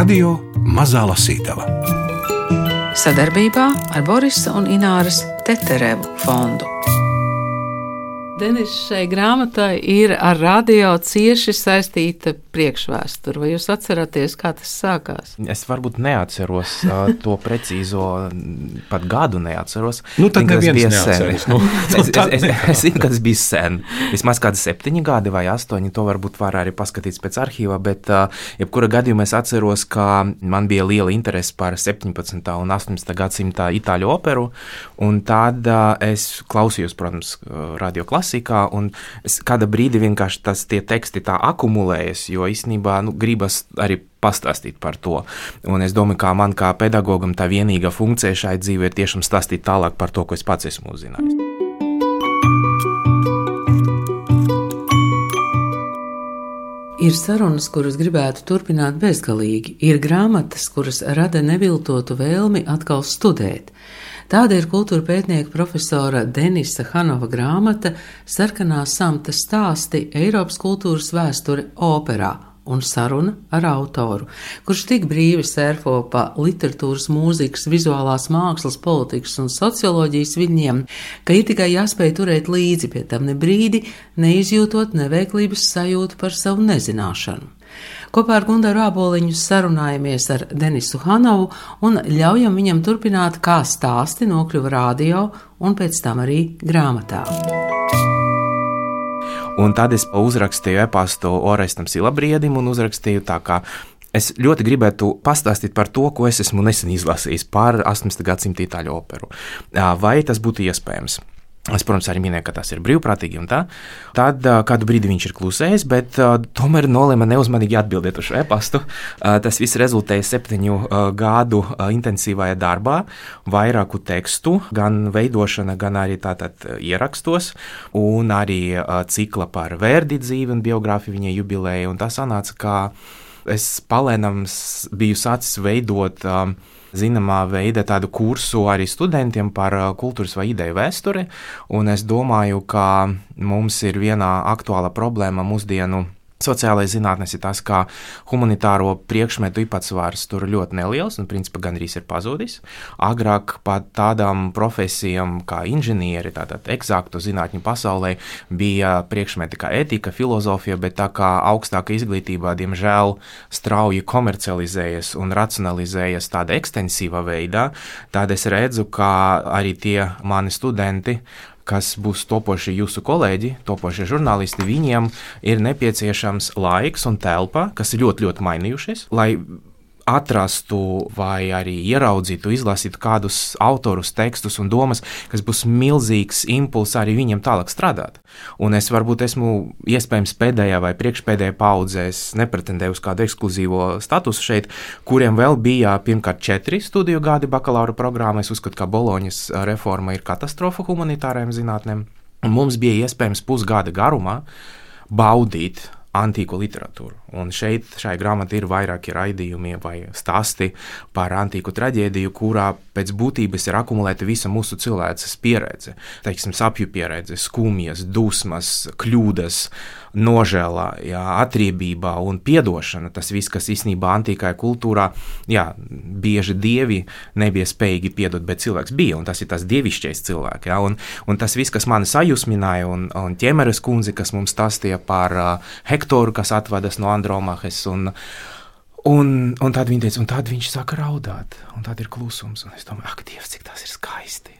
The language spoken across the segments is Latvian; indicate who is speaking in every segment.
Speaker 1: Radio Mazā Lasītava
Speaker 2: sadarbībā ar Borisa un Ināras Teterevu fondu. Denis, šai grāmatai ir ar radio cieši saistīta priekšvēsture. Vai jūs atceraties, kā tas sākās?
Speaker 3: Es varbūt neatceros uh, to precīzo, pat gadu neatceros.
Speaker 1: Nu, tad tas bija sen. Nu,
Speaker 3: es, es, es, es zinu, ka tas bija sen. Vismaz kādi septiņi gadi vai astoņi. To varbūt var arī paskatīties pēc arhīva, bet uh, jebkura gadījumā es atceros, ka man bija liela interese par 17. un 18. gadsimta itāļu operu. Un tad uh, es klausījos, protams, radio klasikā, un es kāda brīdi vienkārši tas tie teksti tā akumulējas, jo īstenībā nu, gribas arī pastāstīt par to. Un es domāju, ka man kā pedagogam tā vienīgā funkcija šai dzīvē ir tiešām stāstīt tālāk par to, ko es pats esmu uzzinājis.
Speaker 2: Ir sarunas, kuras gribētu turpināt bezgalīgi, ir grāmatas, kuras rada neviltotu vēlmi atkal studēt. Tāda ir kultūra pētnieka profesora Denisa Hanova grāmata Sarkanās samta stāsti Eiropas kultūras vēsture operā un saruna ar autoru, kurš tik brīvi sērfo pa literatūras, mūzikas, vizuālās mākslas, politikas un socioloģijas viņiem, ka ir tikai jāspēj turēt līdzi pie tam ne brīdi, neizjūtot neveiklības sajūtu par savu nezināšanu. Kopā ar Gundaru Āboliņu sarunājamies ar Denisu Hanovu un ļaujam viņam turpināt, kā stāsti nokļuva radio un pēc tam arī grāmatā.
Speaker 3: Un tad es uzrakstīju e-pastu Orestam Silabriedim un uzrakstīju tā kā Es ļoti gribētu pastāstīt par to, ko es esmu nesen izlasījis par 18. gadsimta itāļu operu. Vai tas būtu iespējams? Es, protams, arī minēju, ka tas ir brīvprātīgi un tā. Tad kādu brīdi viņš ir klusējis, bet tomēr nolēma neuzmanīgi atbildēt uz šo e-pastu. Tas viss rezultēja septiņu gadu intensīvajā darbā, vairāku tekstu, gan veidošana, gan arī tātad ierakstos, un arī cikla par vērdi dzīvi un biogrāfiju viņa jubilēju. Un tas sanāca, ka es palēnām biju sācis veidot. Um, zināmā veida tādu kursu arī studentiem par uh, kultūras vai ideju vēsturi. Un es domāju, ka mums ir viena aktuāla problēma mūsdienu Sociālais zinātnēs ir tas, ka humanitāro priekšmetu īpatsvars tur ļoti neliels un, principā, gandrīz ir pazudis. Agrāk pat tādām profesijām kā inženieri, tātad eksaktu zinātņu pasaulē, bija priekšmeti kā etika, filozofija, bet tā kā augstāka izglītībā, diemžēl, strauji komercializējas un racionalizējas tādā ekstensīvā veidā, tad es redzu, ka arī tie mani studenti kas būs topošie jūsu kolēģi, topošie žurnālisti, viņiem ir nepieciešams laiks un telpa, kas ir ļoti, ļoti mainījušies, lai atrastu vai arī ieraudzītu, izlasītu kādus autorus, tekstus un domas, kas būs milzīgs impulss arī viņiem tālāk strādāt. Un es varbūt esmu iespējams pēdējā vai priekšpēdējā paudzē, es nepretendēju uz kādu ekskluzīvo statusu šeit, kuriem vēl bija pirmkārt četri studiju gadi bakalaura programmā. Es uzskatu, ka Boloņas reforma ir katastrofa humanitārajām zinātnēm. Mums bija iespējams pusgada garumā baudīt antīko literatūru. Un šeit, šai grāmatā, ir vairāki raidījumi vai stāsti par antīku traģēdiju, kurā pēc būtības ir akumulēta visa mūsu cilvēces pieredze. Teiksim, sapju pieredze, skumjas, dusmas, kļūdas, nožēlā, jā, atriebībā un atdošana. Tas viss, kas īstenībā antīkajā kultūrā, jā, bieži dievi nebija spējīgi piedot, bet cilvēks bija, un tas ir tas dievišķais cilvēks. Jā, un, un tas viss, kas mani sajūsmināja, un, un ķemeres kundze, kas mums stāstīja par uh, Hektoru, kas atvadas no Andromahes. Un, Un, un tad viņa teica, un tad viņš sāka raudāt, un tad ir klusums. Un es domāju, ak, Dievs, cik tas ir skaisti.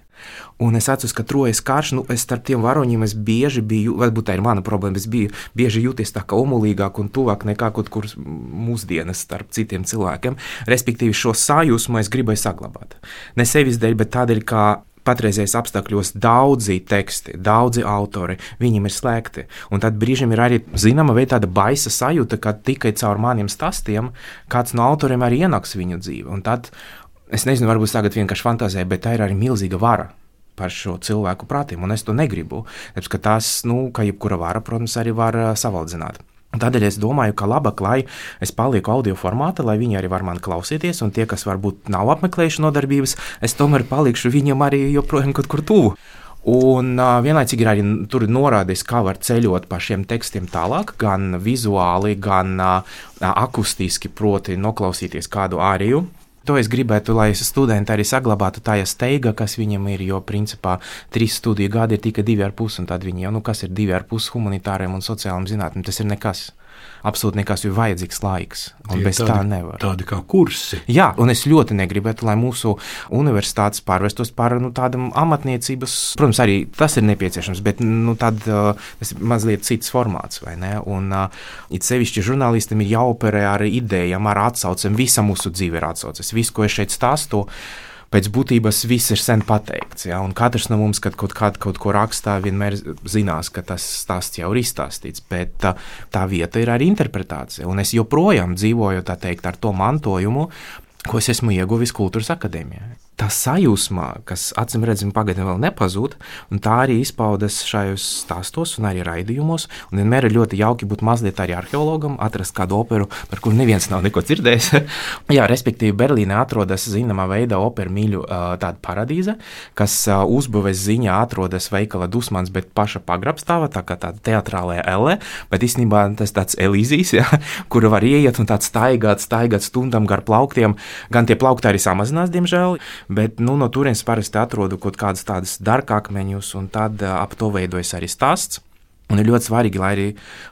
Speaker 3: Un es atceros, ka trojas karš, nu, es starp tiem varoņiem bieži biju, varbūt tā ir mana problēma, es biju bieži jūties tā kā omulīgāk un tuvāk nekā kaut kur mūsdienas starp citiem cilvēkiem. Respektīvi, šo sajūsmu es gribēju saglabāt. Ne sevis dēļ, bet tādēļ, ka patreizējos apstākļos daudzi teksti, daudzi autori, viņiem ir slēgti. Un tad brīžiem ir arī zināma veida tāda baisa sajūta, ka tikai caur maniem stāstiem kāds no autoriem arī ienāks viņu dzīvi. Un tad es nezinu, varbūt tagad vienkārši fantāzē, bet tā ir arī milzīga vara par šo cilvēku prātiem, un es to negribu. Tāpēc, ka tās, nu, kā jebkura vara, protams, arī var savaldzināt. Tādēļ es domāju, ka labāk, lai es palieku audio formātā, lai viņi arī var mani klausīties, un tie, kas varbūt nav apmeklējuši nodarbības, es tomēr palikšu viņam arī joprojām kaut kur tuvu. Un uh, vienlaicīgi ir arī tur norādīts, kā var ceļot pa šiem tekstiem tālāk, gan vizuāli, gan uh, akustiski, proti, noklausīties kādu āriju. To es gribētu, lai studenti arī saglabātu tā steiga, kas viņam ir. Jo, principā, trīs studiju gadi ir tikai divi ar pusi, un tad viņi jau, nu, kas ir divi ar pusi humanitāriem un sociāliem zinātnēm, tas ir nekas absolūti nekas, jo ir vajadzīgs laiks. Un bez tādi, tā nevar.
Speaker 1: Tādi kā kursi.
Speaker 3: Jā, un es ļoti negribētu, lai mūsu universitātes pārvestos par nu, tādu amatniecības, protams, arī tas ir nepieciešams, bet nu, tad, uh, tas ir mazliet cits formāts. Un uh, it sevišķi žurnālistam ir jāoperē ar idejām, ar atsaucēm. Visa mūsu dzīve ir atsauces. Viss, ko es šeit stāstu, pēc būtības viss ir sen pateikts. Ja? Katrs no mums, kad kaut, kād, kaut ko rakstā, vienmēr zinās, ka tas stāsts jau ir izstāstīts. Bet tā, tā vieta ir arī interpretācija. Un es joprojām dzīvoju teikt, ar to mantojumu, ko es esmu ieguvis Kultūras akadēmijā tā sajūsmā, kas acīm redzami pagaidām vēl nepazūd, un tā arī izpaudas šajos stāstos un arī raidījumos. Un vienmēr ir ļoti jauki būt mazliet arī arheologam, atrast kādu operu, par kuru neviens nav neko dzirdējis. Jā, respektīvi, Berlīnē atrodas zināmā veidā operas mīļu tāda paradīze, kas uzbūves ziņā atrodas veikala dusmans, bet paša pagrabstāva, tā kā tāda teatrālajā elle, bet īstenībā tas tāds elīzijas, ja, kur var ieiet un tāds staigāt, staigāt stundām gar plauktiem. Gan tie plaukti arī samazinās, diemžēl, Bet nu, no turienes parasti atrodu kaut kādas tādas dārgākmeņus, un tad ap to veidojas arī stāsts. Un ir ļoti svarīgi, lai arī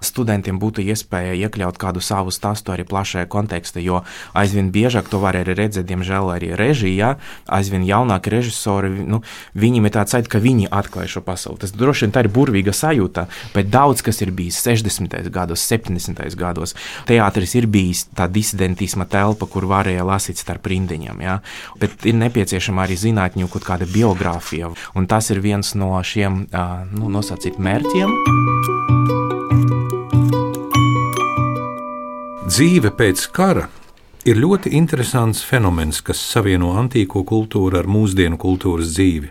Speaker 3: studentiem būtu iespēja iekļaut kādu savu stāstu arī plašajā kontekstā, jo aizvien biežāk to var arī redzēt, diemžēl, arī režijā. Aizvien jaunāki režisori, nu, viņiem ir tāds sajūta, ka viņi atklāja šo pasauli. Tas droši vien tā ir burvīga sajūta, bet daudz kas ir bijis 60. gados, 70. gados. Teātris ir bijis tā disidentisma telpa, kur varēja lasīt starp rindiņām. Ja? Bet ir nepieciešama arī zinātņu kaut kāda biogrāfija, un tas ir viens no šiem nu, nosacīt mērķiem.
Speaker 1: Dzīve pēc kara ir ļoti interesants fenomens, kas savieno antīko kultūru ar mūsdienu kultūras dzīvi.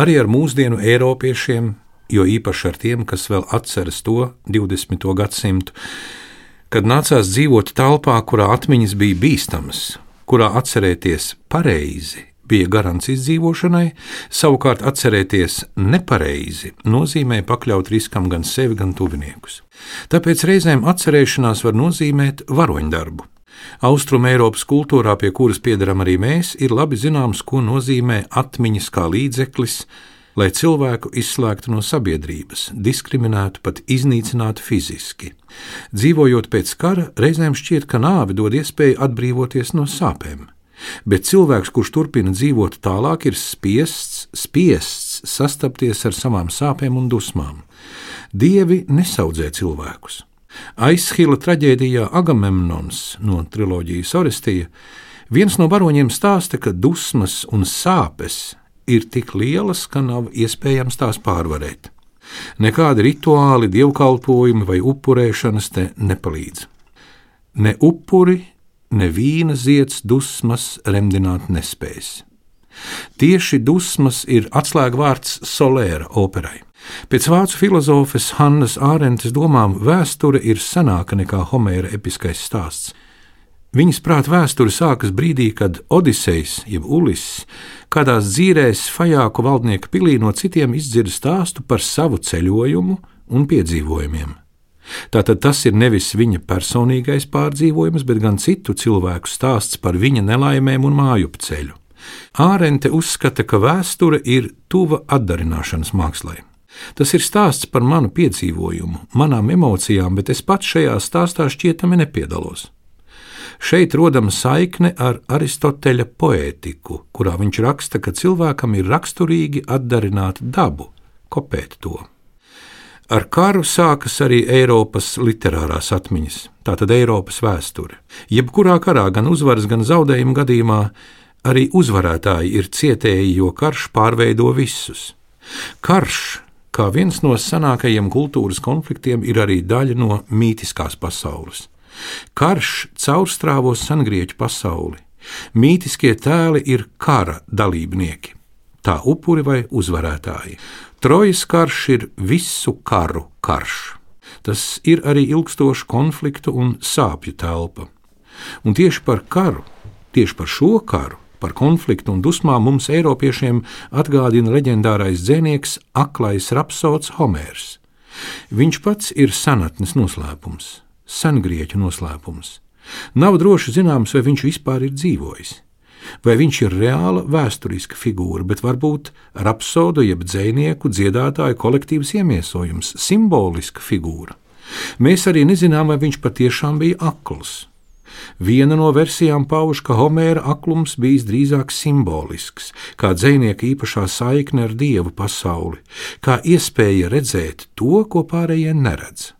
Speaker 1: Arī ar mūsdienu eiropiešiem, jo īpaši ar tiem, kas vēl atceras to 20. gadsimtu, kad nācās dzīvot telpā, kurā atmiņas bija bīstamas, kurā atcerēties pareizi bija garants izdzīvošanai, savukārt atcerēties nepareizi nozīmē pakļaut riskam gan sevi, gan tuviniekus. Tāpēc reizēm atcerēšanās var nozīmēt varoņdarbu. Austrum Eiropas kultūrā, pie kuras piedaram arī mēs, ir labi zināms, ko nozīmē atmiņas kā līdzeklis, lai cilvēku izslēgtu no sabiedrības, diskriminētu, pat iznīcinātu fiziski. Dzīvojot pēc kara, reizēm šķiet, ka nāve dod iespēju atbrīvoties no sāpēm bet cilvēks, kurš turpina dzīvot tālāk, ir spiests, spiests sastapties ar savām sāpēm un dusmām. Dievi nesaudzē cilvēkus. Aizhila traģēdijā Agamemnons no triloģijas Orestija viens no varoņiem stāsta, ka dusmas un sāpes ir tik lielas, ka nav iespējams tās pārvarēt. Nekādi rituāli, dievkalpojumi vai upurēšanas te nepalīdz. Ne upuri, neviena zieds dusmas remdināt nespējas. Tieši dusmas ir atslēgvārds Solēra operai. Pēc vācu filozofes Hannas Ārentes domām vēsture ir senāka nekā Homēra episkais stāsts. Viņas prāt vēsture sākas brīdī, kad Odisejs, jeb Ulis, kādās dzīrēs Fajāku valdnieka pilī no citiem izdzird stāstu par savu ceļojumu un piedzīvojumiem. Tātad tas ir nevis viņa personīgais pārdzīvojums, bet gan citu cilvēku stāsts par viņa nelaimēm un māju ceļu. Ārente uzskata, ka vēsture ir tuva atdarināšanas mākslai. Tas ir stāsts par manu piedzīvojumu, manām emocijām, bet es pats šajā stāstā šķietami nepiedalos. Šeit rodama saikne ar Aristoteļa poētiku, kurā viņš raksta, ka cilvēkam ir raksturīgi atdarināt dabu, kopēt to. Ar karu sākas arī Eiropas literārās atmiņas, tātad Eiropas vēsture. Jebkurā karā, gan uzvaras, gan zaudējuma gadījumā, arī uzvarētāji ir cietēji, jo karš pārveido visus. Karš, kā viens no senākajiem kultūras konfliktiem, ir arī daļa no mītiskās pasaules. Karš caurstrāvo sengrieķu pasauli. Mītiskie tēli ir kara dalībnieki, tā upuri vai uzvarētāji. Trojas karš ir visu karu karš. Tas ir arī ilgstošu konfliktu un sāpju telpa. Un tieši par karu, tieši par šo karu, Par konfliktu un dusmām mums, Eiropiešiem, atgādina leģendārais dzinieks Aklais rapsods Homērs. Viņš pats ir senatnes noslēpums, sengrieķu noslēpums. Nav droši zināms, vai viņš vispār ir dzīvojis. Vai viņš ir reāla vēsturiska figūra, bet varbūt rapsodu jeb dzinieku dziedātāju kolektīvs iemiesojums, simboliska figūra. Mēs arī nezinām, vai viņš patiešām bija akls. Viena no versijām pauž, ka Homēra aklums bijis drīzāk simbolisks, kā dzinieka īpašā saikne ar dievu pasauli, kā iespēja redzēt to, ko pārējie neredz.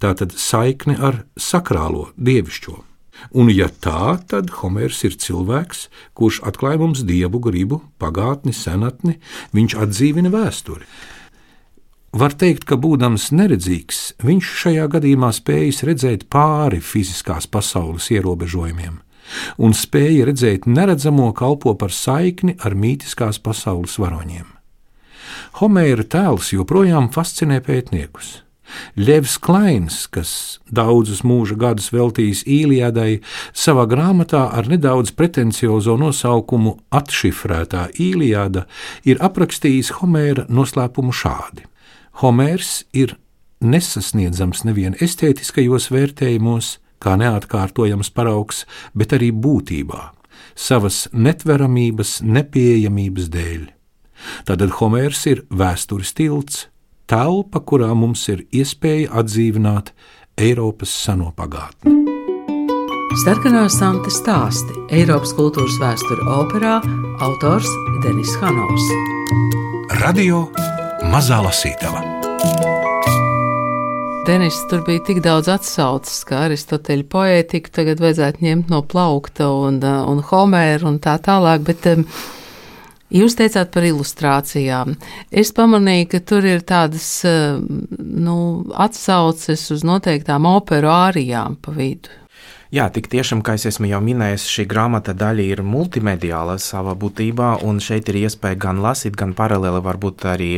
Speaker 1: Tātad saikne ar sakrālo dievišķo. Un, ja tā, tad Homērs ir cilvēks, kurš atklāj mums dievu gribu, pagātni, senatni, viņš atdzīvina vēsturi. Var teikt, ka būdams neredzīgs, viņš šajā gadījumā spējas redzēt pāri fiziskās pasaules ierobežojumiem, un spēja redzēt neredzamo kalpo par saikni ar mītiskās pasaules varoņiem. Homēra tēls joprojām fascinē pētniekus. Ļevs Klains, kas daudzus mūža gadus veltījis Īlijādai, savā grāmatā ar nedaudz pretenciozo nosaukumu Atšifrētā Īlijāda ir aprakstījis Homēra noslēpumu šādi. Homērs ir nesasniedzams nevien estētiskajos vērtējumos, kā neatkārtojams paraugs, bet arī būtībā, savas netveramības, nepieejamības dēļ. Tātad Homērs ir vēstures tilts, telpa, kurā mums ir iespēja atdzīvināt Eiropas seno pagātni.
Speaker 2: Sarkanā samta stāsti Eiropas kultūras vēsture operā autors Denis Hanovs.
Speaker 1: Radio Mazā lasītava.
Speaker 2: Denis, tur bija tik daudz atsauces, ka Aristoteļa poētiku tagad vajadzētu ņemt no plaukta un, un Homēra un tā tālāk, bet um, jūs teicāt par ilustrācijām. Es pamanīju, ka tur ir tādas uh, nu, atsauces uz noteiktām operu ārijām pa vidu.
Speaker 3: Jā, tik tiešām, kā es esmu jau minējis, šī grāmata daļa ir multimediāla savā būtībā, un šeit ir iespēja gan lasīt, gan paralēli varbūt arī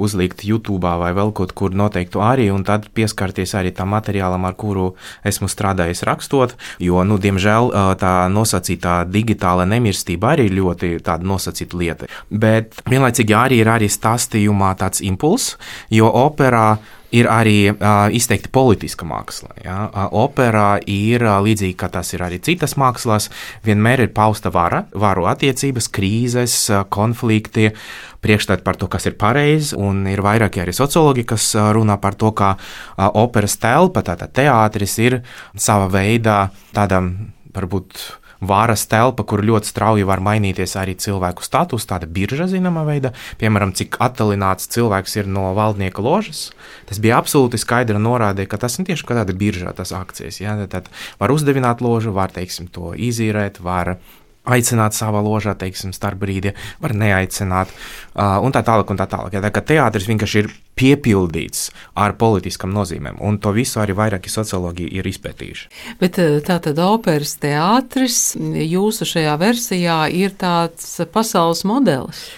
Speaker 3: uzlikt YouTube vai vēl kaut kur noteiktu arī, un tad pieskarties arī tam materiālam, ar kuru esmu strādājis rakstot, jo, nu, diemžēl tā nosacītā digitāla nemirstība arī ir ļoti tāda nosacīta lieta. Bet vienlaicīgi arī ir arī stāstījumā tāds impulss, jo operā ir arī uh, izteikti politiska māksla. Ja? Operā ir līdzīgi kā tas ir arī citas mākslās, vienmēr ir pausta vara, varu attiecības, krīzes, konflikti, priekšstati par to, kas ir pareizi, un ir vairāki arī sociologi, kas runā par to, ka operas telpa, tātad teātris, ir sava veida tādam varbūt varas telpa, kur ļoti strauji var mainīties arī cilvēku status, tāda birža zināmā veidā, piemēram, cik attālināts cilvēks ir no valdnieka ložas. Tas bija absolūti skaidra norāde, ka tas ir tieši kā tāda birža, tas akcijas. Ja? Tad var uzdevināt ložu, var teiksim, to izīrēt, var aicināt savā ložā, teiksim, starp brīdi, var neaicināt, uh, un tā tālāk. Un tā tālāk. Ja, tā kā teātris vienkārši ir piepildīts ar politiskam nozīmēm, un to visu arī vairāki sociologi ir izpētījuši.
Speaker 2: Bet tā tad operas teātris jūsu šajā versijā ir tāds pasaules modelis.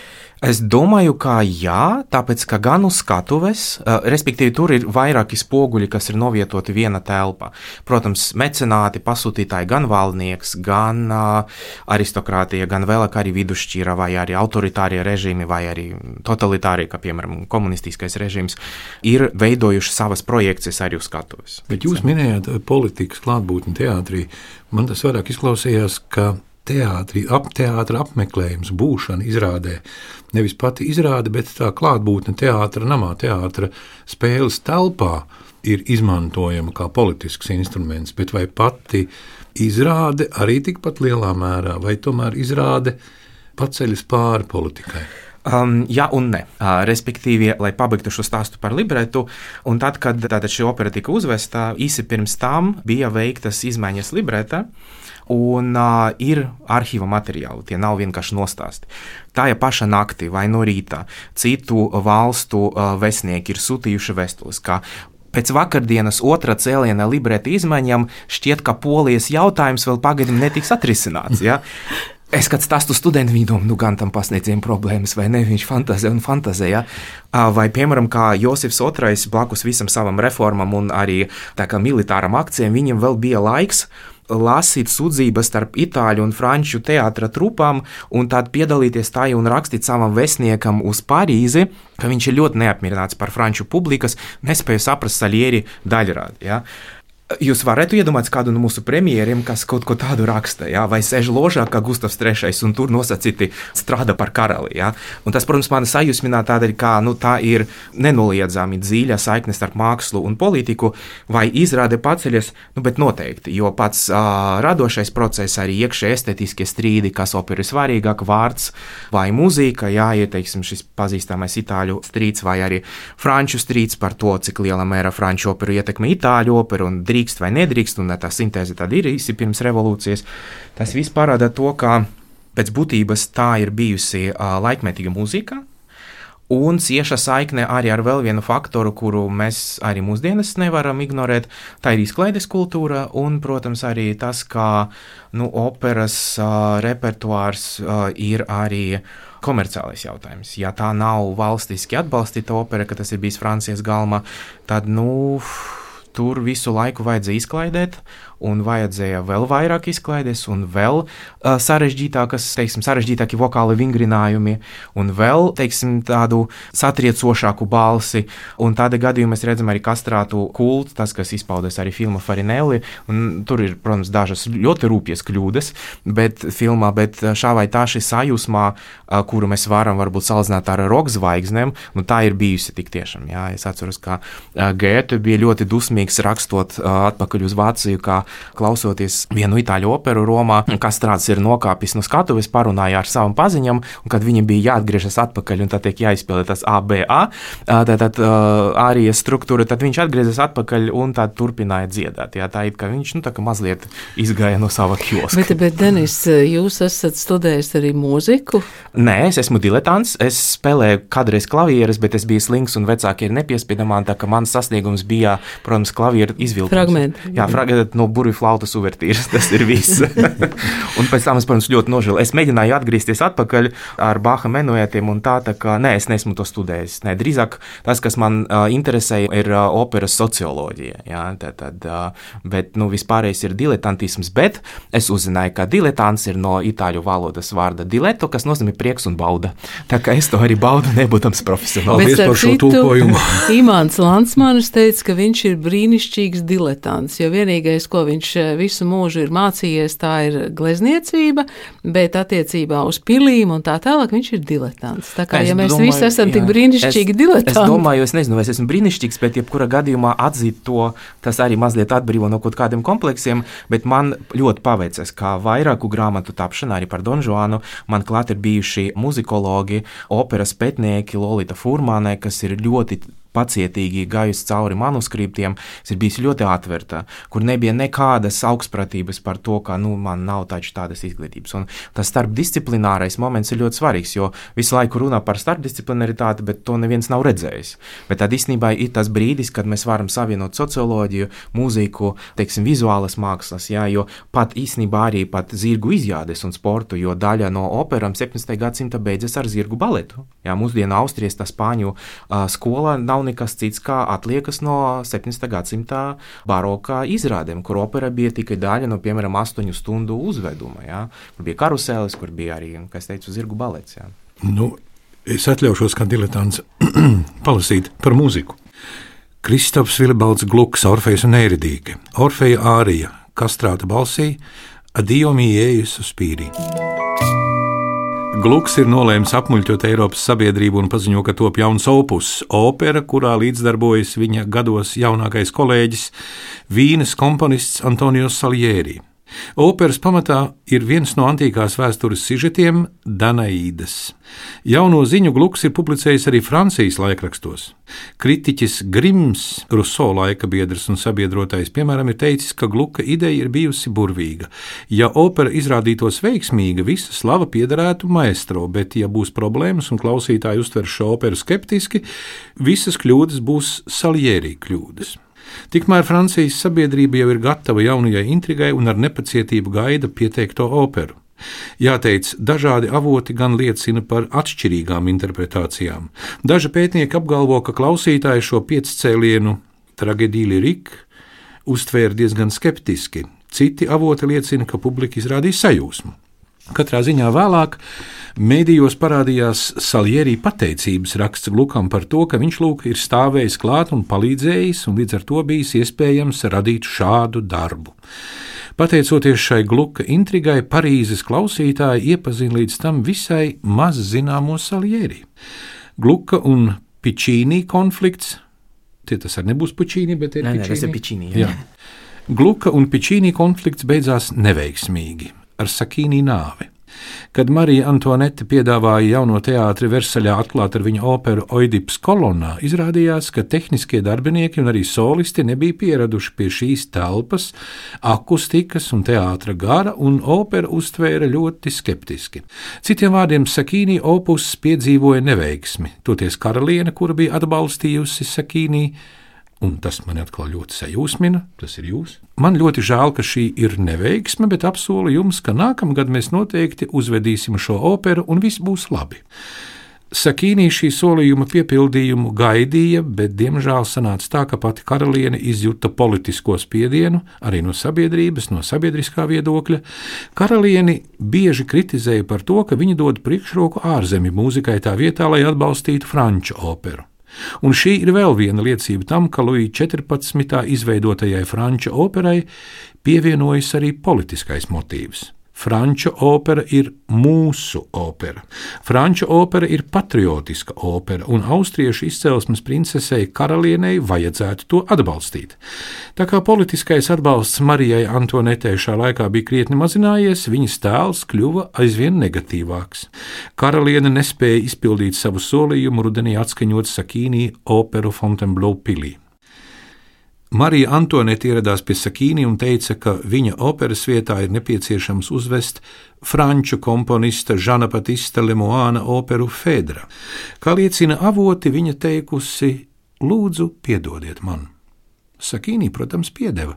Speaker 3: Es domāju, ka jā, tāpēc ka gan uz skatuves, respektīvi, tur ir vairāki spoguļi, kas ir novietoti viena telpā. Protams, mecenāti, pasūtītāji, gan valdnieks, gan uh, aristokrātija, gan vēl arī vidusšķira, vai arī autoritārie režīmi, vai arī totalitārie, kā piemēram komunistiskais režīms, ir veidojuši savas projekcijas arī uz skatuves.
Speaker 1: Bet jūs minējāt politikas klātbūtni teātrī. Man tas vairāk izklausījās, ka teātrī, ap teātra apmeklējums, būšana izrādē. Nevis pati izrāde, bet tā klātbūtne teātra namā, teātra spēles telpā ir izmantojama kā politisks instruments, bet vai pati izrāde arī tikpat lielā mērā, vai tomēr izrāde paceļas pāri politikai?
Speaker 3: Um, jā, un nē. Uh, respektīvi, lai pabeigtu šo stāstu par libretu, un tad, kad šī opera tika uzvesta, īsi pirms tam bija veiktas izmaiņas libretā un uh, ir arhīva materiāli. Tie nav vienkārši nostāsti. Tā ja paša naktī vai no rīta citu valstu uh, vēstnieki ir sūtījuši vēstules, ka Pēc vakardienas otrā cēliena libreta izmaiņām šķiet, ka polijas jautājums vēl pagaidām netiks atrisināts. Ja? Es kad stāstu studentiem, viņi domā, nu gan tam pasniedzējiem problēmas, vai ne? Viņš fantazē un fantazē. Ja? Vai, piemēram, kā Josifs II blakus visam savam reformam un arī militāram akcijam, viņam vēl bija laiks lasīt sudzības starp itāļu un franču teātra trupām, un tad piedalīties tajā un rakstīt savam vēstniekam uz Parīzi, ka viņš ir ļoti neapmierināts par franču publikas, nespēja saprast Salieri daļrādi. Ja? Jūs varētu iedomāties kādu no mūsu premjeriem, kas kaut ko tādu raksta, jā, vai sēž ložā kā Gustavs III un tur nosacīti strādā par karali. Jā. Un tas, protams, man sajūsmina tādēļ, ka nu, tā ir nenoliedzami dziļa saikne starp mākslu un politiku, vai izrāde paceļas, nu, bet noteikti, jo pats uh, radošais process, arī iekšē estetiskie strīdi, kas opera ir svarīgāk, vārds vai mūzika, jā, ir, teiksim, šis pazīstamais itāļu strīds vai arī franču strīds par to, cik liela mērā franču operu ietekmē itāļu operu un drīz drīkst vai nedrīkst, un tā sintēze tad ir īsi pirms revolūcijas. Tas viss parāda to, ka pēc būtības tā ir bijusi laikmetīga mūzika. Un cieša saikne arī ar vēl vienu faktoru, kuru mēs arī mūsdienas nevaram ignorēt. Tā ir izklaides kultūra un, protams, arī tas, ka nu, operas uh, repertuārs uh, ir arī komerciālais jautājums. Ja tā nav valstiski atbalstīta opera, ka tas ir bijis Francijas galma, tad, nu, tur visu laiku vajadzēja izklaidēt, un vajadzēja vēl vairāk izklaides, un vēl uh, sarežģītākas, teiksim, sarežģītāki vokāli vingrinājumi, un vēl, teiksim, tādu satriecošāku balsi. Un tādā gadījumā mēs redzam arī kastrātu kultu, tas, kas izpaudas arī filmā Farinelli, un tur ir, protams, dažas ļoti rūpjas kļūdas, bet filmā, bet šā vai tā šī sajūsmā, uh, kuru mēs varam varbūt salīdzināt ar roka zvaigznēm, nu tā ir bijusi tik tiešām. Jā, es atceros, ka uh, Gēte bija ļoti dusmīgs rakstot uh, atpakaļ uz Vāciju, kā klausoties vienu itāļu operu Romā, kas strāds ir nokāpis no skatuves, parunāja ar savam paziņam, un kad viņam bija jāatgriežas atpakaļ un tā tiek jāizpilda tas ABA, tātad ārijas struktūra, tad viņš atgriezās atpakaļ un tā turpināja dziedāt. Jā, tā ir, ka viņš nu, tā kā mazliet izgāja no sava kioska.
Speaker 2: Bet, bet Denis, jūs esat studējis arī mūziku?
Speaker 3: Nē, es esmu diletants, es spēlēju kādreiz klavieres, bet es biju slings un vecāki ir nepiespiedamā, tā ka mans sasniegums bija, protams, klavieru izvilkums.
Speaker 2: Fragmenti.
Speaker 3: Jā, fragmenti no burbuļu flautas uvertīras. Tas ir viss. un pēc tam es, protams, ļoti nožēloju. Es mēģināju atgriezties atpakaļ ar Bāha menuētiem, un tā, tā kā nē, es neesmu to studējis. Nē, drīzāk tas, kas man uh, interesē, ir uh, operas socioloģija. Jā, tad, tad, uh, bet nu, vispārējais ir diletantisms, bet es uzzināju, ka diletants ir no itāļu valodas vārda dileto, kas nozīmē prieks un bauda. Tā kā es to arī baudu, nebūdams profesionāls.
Speaker 1: Paldies par šo tulkojumu.
Speaker 2: Imants Lansmanis teica, ka viņš ir brīnišķīgs diletants, jo vienīgais, ko viņš eh, visu mūžu ir mācījies, tā ir glezniecība, bet attiecībā uz pilīm un tā tālāk viņš ir diletants. Tā kā, es ja mēs domāju, visi esam jā, tik brīnišķīgi es, diletanti.
Speaker 3: Es domāju, es nezinu, vai es esmu brīnišķīgs, bet jebkurā gadījumā atzīt to, tas arī mazliet atbrīvo no kaut kādiem kompleksiem, bet man ļoti paveicas, kā vairāku grāmatu tapšanā arī par Donžuānu, man klāt ir bijuši muzikologi, operas pētnieki, Lolita Furmāne, kas ir ļoti pacietīgi gājusi cauri manuskriptiem, es ir bijis ļoti atvērta, kur nebija nekādas augstpratības par to, ka nu, man nav taču tādas izglītības. Un tas starpdisciplinārais moments ir ļoti svarīgs, jo visu laiku runā par starpdisciplinaritāti, bet to neviens nav redzējis. Bet tad īstenībā ir tas brīdis, kad mēs varam savienot socioloģiju, mūziku, teiksim, vizuālas mākslas, jā, jo pat īstenībā arī pat zirgu izjādes un sportu, jo daļa no operām 17. gadsimta beidzas ar zirgu baletu. Jā, mūsdienu Austrijas, tā spāņu uh, skola nav nav nekas cits kā atliekas no 17. gadsimta baroka izrādēm, kur opera bija tikai daļa no, piemēram, 8 stundu uzveduma. Ja? Kur bija karusēlis, kur bija arī, kā es teicu, zirgu balets. Ja?
Speaker 1: Nu, es atļaušos kā diletants palasīt par mūziku. Kristaps Vilibalds Gluks, Orfejs un Ēridīga, Orfeja ārija, kastrāta balsī, Adio mīēju suspīrī. Gluks ir nolēmis apmuļķot Eiropas sabiedrību un paziņo, ka top jauns opus - opera, kurā līdzdarbojas viņa gados jaunākais kolēģis, Vīnes komponists Antonio Salieri. Operas pamatā ir viens no antīkās vēstures sižetiem - Danaīdas. Jauno ziņu gluks ir publicējis arī Francijas laikrakstos. Kritiķis Grims, Ruso laika biedrs un sabiedrotais, piemēram, ir teicis, ka gluka ideja ir bijusi burvīga. Ja opera izrādītos veiksmīga, visa slava piederētu maestro, bet, ja būs problēmas un klausītāji uztver šo operu skeptiski, visas kļūdas būs Salieri kļūdas. Tikmēr Francijas sabiedrība jau ir gatava jaunajai intrigai un ar nepacietību gaida pieteikto operu. Jāteic, dažādi avoti gan liecina par atšķirīgām interpretācijām. Daži pētnieki apgalvo, ka klausītāji šo piecēlienu traģēdiju liriku uztvēra diezgan skeptiski. Citi avoti liecina, ka publika izrādīja sajūsmu. Katrā ziņā vēlāk mēdījos parādījās Saljerī pateicības raksts Glukam par to, ka viņš lūk ir stāvējis klāt un palīdzējis, un līdz ar to bijis iespējams radīt šādu darbu. Pateicoties šai gluka intrigai, Parīzes klausītāji iepazina līdz tam visai maz zināmo Saljerī. Gluka un Pičīnī konflikts, tie tas arī nebūs Pičīnī, bet ir Pičīnī. Gluka un Pičīnī konflikts beidzās neveiksmīgi ar Sakīnī nāvi. Kad Marija Antonete piedāvāja jauno teātri Versaļā atklāt ar viņa operu Oidips kolonnā, izrādījās, ka tehniskie darbinieki un arī solisti nebija pieraduši pie šīs telpas, akustikas un teātra gara, un operu uztvēra ļoti skeptiski. Citiem vārdiem, Sakīnī opus piedzīvoja neveiksmi, toties karaliene, kura bija atbalstījusi Sakīnī, un tas man atkal ļoti sajūsmina, tas ir jūs. Man ļoti žēl, ka šī ir neveiksme, bet apsolu jums, ka nākamgad mēs noteikti uzvedīsim šo operu un viss būs labi. Sakīnī šī solījuma piepildījumu gaidīja, bet diemžēl sanāca tā, ka pati karaliene izjuta politisko spiedienu arī no sabiedrības, no sabiedriskā viedokļa. Karalieni bieži kritizēja par to, ka viņa dod priekšroku ārzemju mūzikai tā vietā, lai atbalstītu franču operu. Un šī ir vēl viena liecība tam, ka Luija 14. izveidotajai franču operai pievienojas arī politiskais motīvs. Franču opera ir mūsu opera. Franču opera ir patriotiska opera, un austriešu izcelsmes princesei karalienei vajadzētu to atbalstīt. Tā kā politiskais atbalsts Marijai Antonetei šā laikā bija krietni mazinājies, viņas tēls kļuva aizvien negatīvāks. Karaliene nespēja izpildīt savu solījumu rudenī atskaņot Sakīnī operu Fontainebleau pilī. Marija Antonēta ieradās pie Sakīni un teica, ka viņa operas vietā ir nepieciešams uzvest franču komponista Žana Batista Lemoāna operu Fedra. Kā liecina avoti, viņa teikusi: Lūdzu, piedodiet man! Sakīni, protams, piedeva.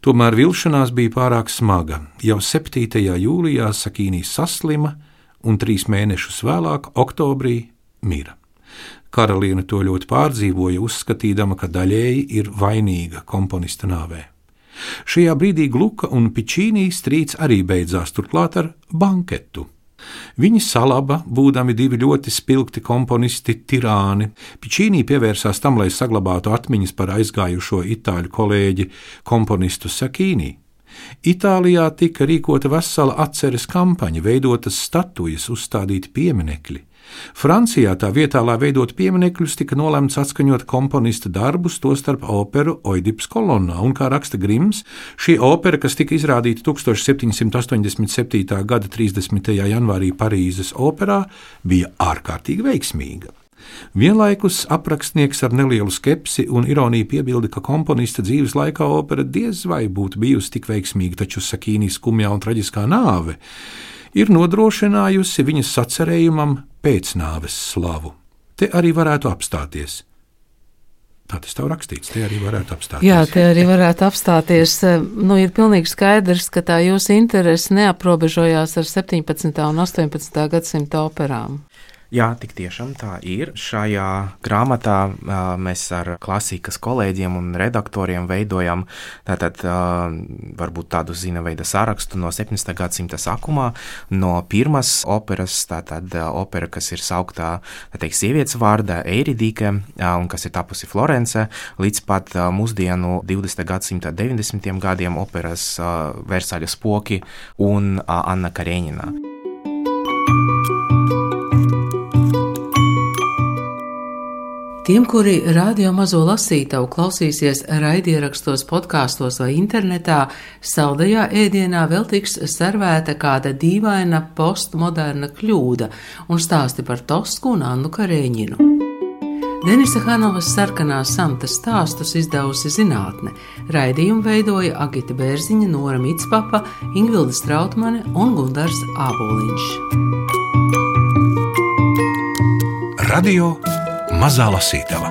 Speaker 1: Tomēr vilšanās bija pārāk smaga. Jau 7. jūlijā Sakīni saslima un trīs mēnešus vēlāk, oktobrī, mira. Karaliene to ļoti pārdzīvoja, uzskatīdama, ka daļēji ir vainīga komponista nāvē. Šajā brīdī Gluka un Pičīnī strīds arī beidzās turklāt ar banketu. Viņi salaba, būdami divi ļoti spilgti komponisti, tirāni. Pičīnī pievērsās tam, lai saglabātu atmiņas par aizgājušo itāļu kolēģi, komponistu Sakīnī. Itālijā tika rīkota vesela atceres kampaņa, veidotas statujas, uzstādīti pieminekļi. Francijā tā vietā, lai veidotu pieminekļus, tika nolemts atskaņot komponista darbus, tostarp operu Oidips kolonnā, un, kā raksta Grims, šī opera, kas tika izrādīta 1787. gada 30. janvārī Parīzes operā, bija ārkārtīgi veiksmīga. Vienlaikus aprakstnieks ar nelielu skepsi un ironiju piebilda, ka komponista dzīves laikā opera diez vai būtu bijusi tik veiksmīga, taču Sakīnijas skumjā un traģiskā nāve ir nodrošinājusi viņas sacerējumam pēcnāves slavu. Te arī varētu apstāties. Tā tas tev rakstīts, te arī varētu apstāties.
Speaker 2: Jā, te arī varētu apstāties. Nu, ir pilnīgi skaidrs, ka tā jūsu interese neaprobežojās ar 17. un 18. gadsimta operām.
Speaker 3: Jā, tik tiešām tā ir. Šajā grāmatā uh, mēs ar klasikas kolēģiem un redaktoriem veidojam tātad, uh, varbūt tādu zina veida sarakstu no 17. gadsimta sākumā, no pirmās operas, tātad uh, opera, kas ir sauktā teikt, sievietes vārdā Eiridīke un kas ir tapusi Florence, līdz pat mūsdienu 20. gadsimta 90. gadiem operas Versaļas poki un Anna Karenina.
Speaker 2: Tiem, kuri radio mazo lasītavu klausīsies raidierakstos, podkāstos vai internetā, saldajā ēdienā vēl tiks servēta kāda dīvaina postmoderna kļūda un stāsti par Tosku un Annu Karēņinu. Denisa Hanovas sarkanās samtas stāstus izdevusi zinātne. Raidījumu veidoja Agita Bērziņa, Nora Mitspapa, Ingvilda Strautmane un Gundars Āboliņš.
Speaker 1: Radio Mazā lasītava.